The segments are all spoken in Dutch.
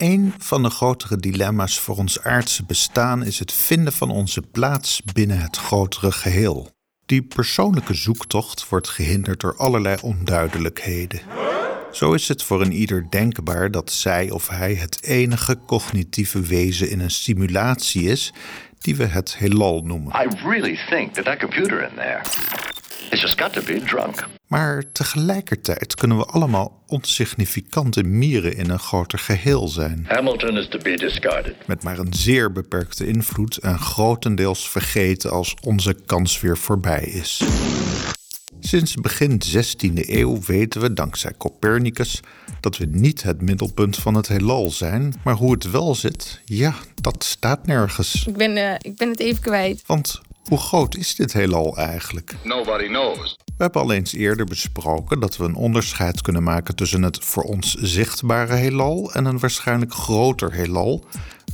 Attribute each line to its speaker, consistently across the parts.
Speaker 1: Een van de grotere dilemma's voor ons aardse bestaan is het vinden van onze plaats binnen het grotere geheel. Die persoonlijke zoektocht wordt gehinderd door allerlei onduidelijkheden. Zo is het voor een ieder denkbaar dat zij of hij het enige cognitieve wezen in een simulatie is die we het heelal noemen.
Speaker 2: I really think that computer in there just got to be drunk.
Speaker 1: Maar tegelijkertijd kunnen we allemaal onsignificante mieren in een groter geheel zijn.
Speaker 2: Hamilton is to be discarded.
Speaker 1: Met maar een zeer beperkte invloed en grotendeels vergeten als onze kans weer voorbij is. Sinds begin 16e eeuw weten we, dankzij Copernicus, dat we niet het middelpunt van het heelal zijn. Maar hoe het wel zit, ja, dat staat nergens.
Speaker 3: Ik ben, eh, ik ben het even kwijt.
Speaker 1: Want hoe groot is dit heelal eigenlijk?
Speaker 2: Nobody knows.
Speaker 1: We hebben al eens eerder besproken dat we een onderscheid kunnen maken tussen het voor ons zichtbare heelal en een waarschijnlijk groter heelal,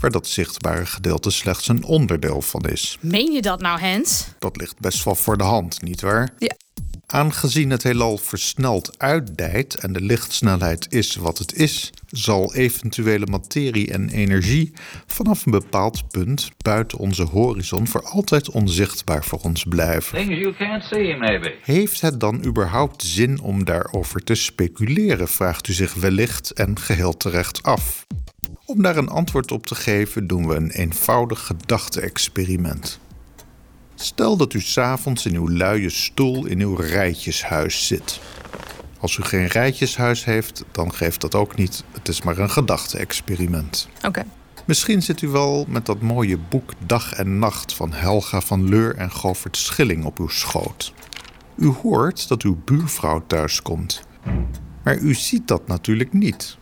Speaker 1: waar dat zichtbare gedeelte slechts een onderdeel van is.
Speaker 3: Meen je dat nou, Hens?
Speaker 1: Dat ligt best wel voor de hand, nietwaar?
Speaker 3: Ja.
Speaker 1: Aangezien het heelal versneld uitdijt en de lichtsnelheid is wat het is, zal eventuele materie en energie vanaf een bepaald punt buiten onze horizon voor altijd onzichtbaar voor ons blijven.
Speaker 4: Things you can't see, maybe.
Speaker 1: Heeft het dan überhaupt zin om daarover te speculeren, vraagt u zich wellicht en geheel terecht af. Om daar een antwoord op te geven doen we een eenvoudig gedachte-experiment. Stel dat u s'avonds in uw luie stoel in uw rijtjeshuis zit. Als u geen rijtjeshuis heeft, dan geeft dat ook niet. Het is maar een gedachte-experiment.
Speaker 3: Oké.
Speaker 1: Misschien zit u wel met dat mooie boek Dag en Nacht van Helga van Leur en Govert Schilling op uw schoot. U hoort dat uw buurvrouw thuiskomt. Maar u ziet dat natuurlijk niet.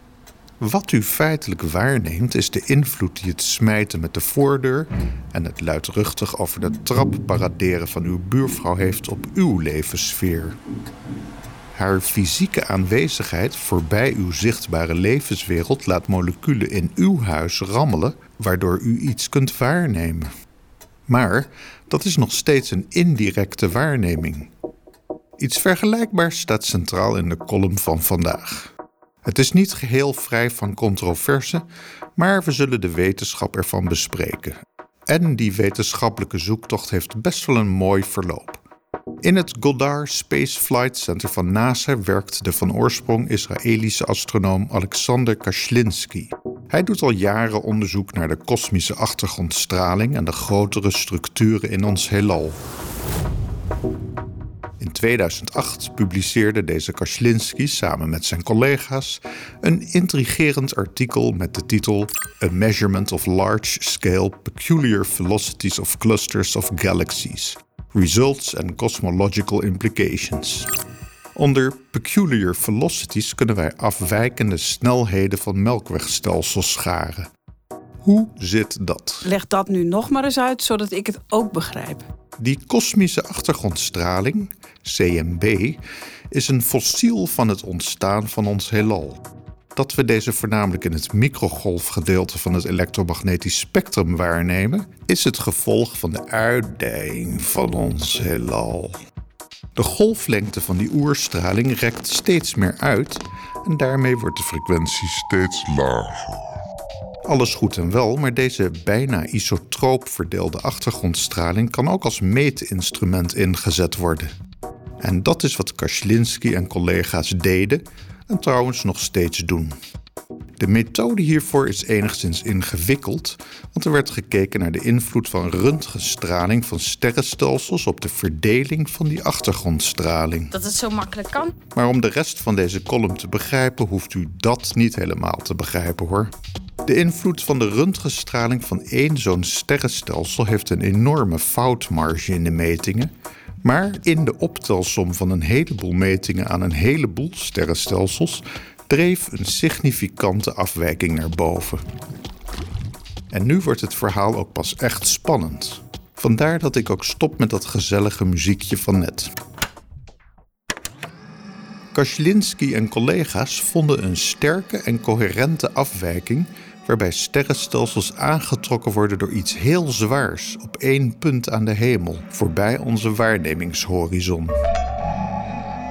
Speaker 1: Wat u feitelijk waarneemt is de invloed die het smijten met de voordeur en het luidruchtig over de trap paraderen van uw buurvrouw heeft op uw levenssfeer. Haar fysieke aanwezigheid voorbij uw zichtbare levenswereld laat moleculen in uw huis rammelen, waardoor u iets kunt waarnemen. Maar dat is nog steeds een indirecte waarneming. Iets vergelijkbaars staat centraal in de column van vandaag. Het is niet geheel vrij van controverse, maar we zullen de wetenschap ervan bespreken. En die wetenschappelijke zoektocht heeft best wel een mooi verloop. In het Goddard Space Flight Center van NASA werkt de van oorsprong Israëlische astronoom Alexander Kashlinsky. Hij doet al jaren onderzoek naar de kosmische achtergrondstraling en de grotere structuren in ons heelal. In 2008 publiceerde deze Kashlinsky samen met zijn collega's een intrigerend artikel met de titel A Measurement of Large-Scale Peculiar Velocities of Clusters of Galaxies. Results and Cosmological Implications. Onder peculiar velocities kunnen wij afwijkende snelheden van melkwegstelsels scharen. Hoe zit dat?
Speaker 5: Leg dat nu nog maar eens uit, zodat ik het ook begrijp.
Speaker 1: Die kosmische achtergrondstraling, CMB, is een fossiel van het ontstaan van ons heelal. Dat we deze voornamelijk in het microgolfgedeelte van het elektromagnetisch spectrum waarnemen, is het gevolg van de uitdijing van ons heelal. De golflengte van die oerstraling rekt steeds meer uit en daarmee wordt de frequentie steeds lager. Alles goed en wel, maar deze bijna isotroop verdeelde achtergrondstraling kan ook als meetinstrument ingezet worden. En dat is wat Kashlinsky en collega's deden en trouwens nog steeds doen. De methode hiervoor is enigszins ingewikkeld, want er werd gekeken naar de invloed van röntgenstraling van sterrenstelsels op de verdeling van die achtergrondstraling.
Speaker 3: Dat het zo makkelijk kan.
Speaker 1: Maar om de rest van deze column te begrijpen, hoeft u dat niet helemaal te begrijpen hoor. De invloed van de röntgenstraling van één zo'n sterrenstelsel heeft een enorme foutmarge in de metingen. Maar in de optelsom van een heleboel metingen aan een heleboel sterrenstelsels dreef een significante afwijking naar boven. En nu wordt het verhaal ook pas echt spannend. Vandaar dat ik ook stop met dat gezellige muziekje van net. Kashlinsky en collega's vonden een sterke en coherente afwijking waarbij sterrenstelsels aangetrokken worden door iets heel zwaars op één punt aan de hemel, voorbij onze waarnemingshorizon.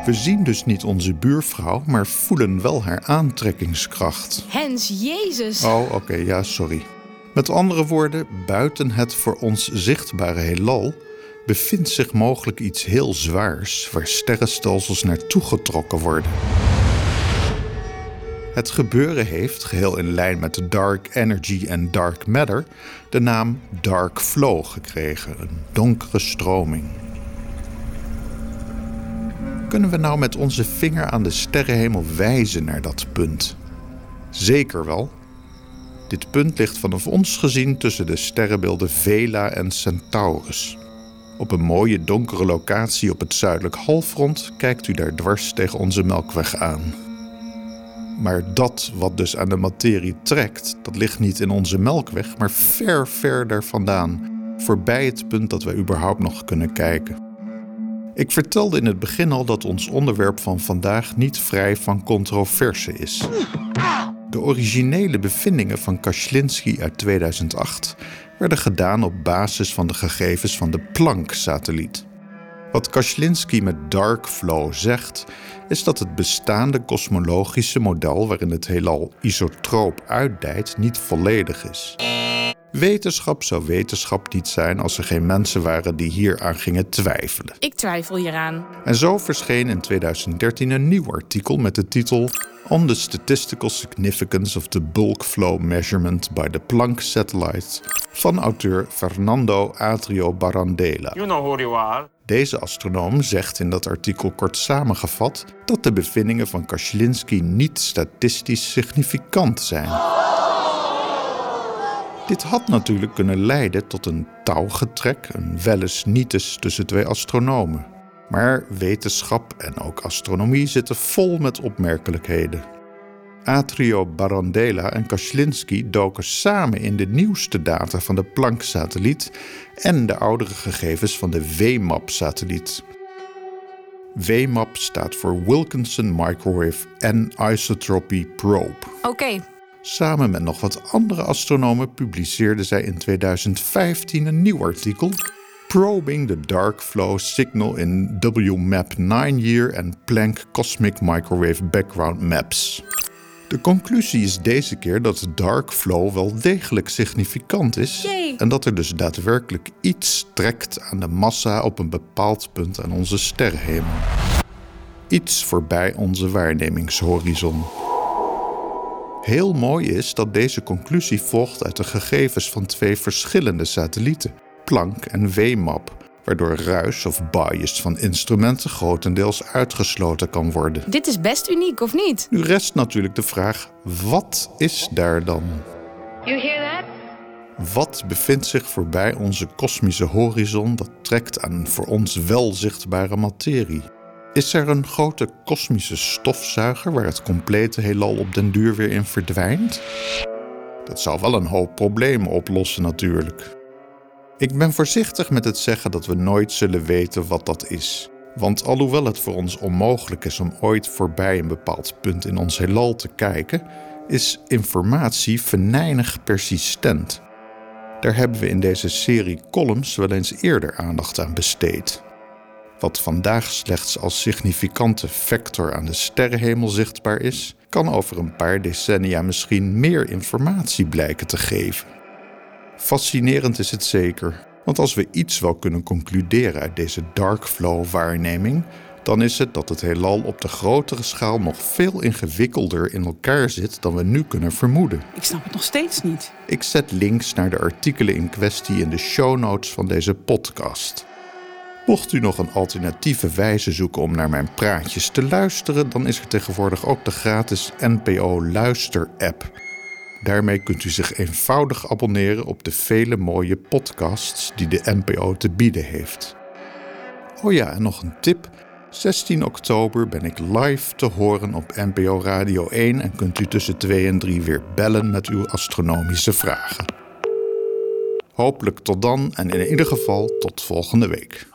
Speaker 1: We zien dus niet onze buurvrouw, maar voelen wel haar aantrekkingskracht.
Speaker 3: Hens, Jezus.
Speaker 1: Oh, oké, ja, sorry. Met andere woorden, buiten het voor ons zichtbare heelal bevindt zich mogelijk iets heel zwaars waar sterrenstelsels naartoe getrokken worden. Het gebeuren heeft, geheel in lijn met de dark energy en dark matter, de naam dark flow gekregen, een donkere stroming. Kunnen we nou met onze vinger aan de sterrenhemel wijzen naar dat punt? Zeker wel. Dit punt ligt vanaf ons gezien tussen de sterrenbeelden Vela en Centaurus. Op een mooie donkere locatie op het zuidelijk halfrond kijkt u daar dwars tegen onze Melkweg aan. Maar dat wat dus aan de materie trekt, dat ligt niet in onze Melkweg, maar ver, ver daar vandaan, voorbij het punt dat wij überhaupt nog kunnen kijken. Ik vertelde in het begin al dat ons onderwerp van vandaag niet vrij van controverse is. De originele bevindingen van Kashlinsky uit 2008 werden gedaan op basis van de gegevens van de Planck-satelliet. Wat Kashlinsky met dark flow zegt, is dat het bestaande kosmologische model waarin het heelal isotroop uitdijt niet volledig is. Wetenschap zou wetenschap niet zijn als er geen mensen waren die hier aan gingen twijfelen.
Speaker 3: Ik twijfel hieraan.
Speaker 1: En zo verscheen in 2013 een nieuw artikel met de titel On the Statistical Significance of the Bulk Flow Measurement by the Planck Satellite van auteur Fernando Atrio Barandela.
Speaker 4: You know who you are.
Speaker 1: Deze astronoom zegt in dat artikel kort samengevat dat de bevindingen van Kashlinsky niet statistisch significant zijn. Dit had natuurlijk kunnen leiden tot een touwgetrek, een welles nietes tussen twee astronomen. Maar wetenschap en ook astronomie zitten vol met opmerkelijkheden. Atrio Barandela en Kashlinsky doken samen in de nieuwste data van de Planck-satelliet en de oudere gegevens van de WMAP-satelliet. WMAP staat voor Wilkinson Microwave Anisotropy Probe.
Speaker 3: Oké,
Speaker 1: Samen met nog wat andere astronomen publiceerden zij in 2015 een nieuw artikel. Probing the Dark Flow Signal in WMAP 9-year and Planck Cosmic Microwave Background Maps. De conclusie is deze keer dat de dark flow wel degelijk significant is
Speaker 3: Yay.
Speaker 1: en dat er dus daadwerkelijk iets trekt aan de massa op een bepaald punt aan onze sterrenhemel. Iets voorbij onze waarnemingshorizon. Heel mooi is dat deze conclusie volgt uit de gegevens van twee verschillende satellieten, Planck en WMAP, waardoor ruis of bias van instrumenten grotendeels uitgesloten kan worden.
Speaker 3: dit is best uniek, of niet?
Speaker 1: Nu rest natuurlijk de vraag: wat is daar dan?
Speaker 6: You hear that?
Speaker 1: Wat bevindt zich voorbij onze kosmische horizon dat trekt aan voor ons wel zichtbare materie? Is er een grote kosmische stofzuiger waar het complete heelal op den duur weer in verdwijnt? Dat zou wel een hoop problemen oplossen natuurlijk. Ik ben voorzichtig met het zeggen dat we nooit zullen weten wat dat is. Want alhoewel het voor ons onmogelijk is om ooit voorbij een bepaald punt in ons heelal te kijken, is informatie venijnig persistent. Daar hebben we in deze serie columns wel eens eerder aandacht aan besteed. Wat vandaag slechts als significante vector aan de sterrenhemel zichtbaar is, kan over een paar decennia misschien meer informatie blijken te geven. Fascinerend is het zeker, want als we iets wel kunnen concluderen uit deze dark flow waarneming, dan is het dat het heelal op de grotere schaal nog veel ingewikkelder in elkaar zit dan we nu kunnen vermoeden.
Speaker 5: Ik snap het nog steeds niet.
Speaker 1: Ik zet links naar de artikelen in kwestie in de show notes van deze podcast. Mocht u nog een alternatieve wijze zoeken om naar mijn praatjes te luisteren, dan is er tegenwoordig ook de gratis NPO Luister app. Daarmee kunt u zich eenvoudig abonneren op de vele mooie podcasts die de NPO te bieden heeft. Oh ja, en nog een tip. 16 oktober ben ik live te horen op NPO Radio 1 en kunt u tussen 2 en 3 weer bellen met uw astronomische vragen. Hopelijk tot dan en in ieder geval tot volgende week.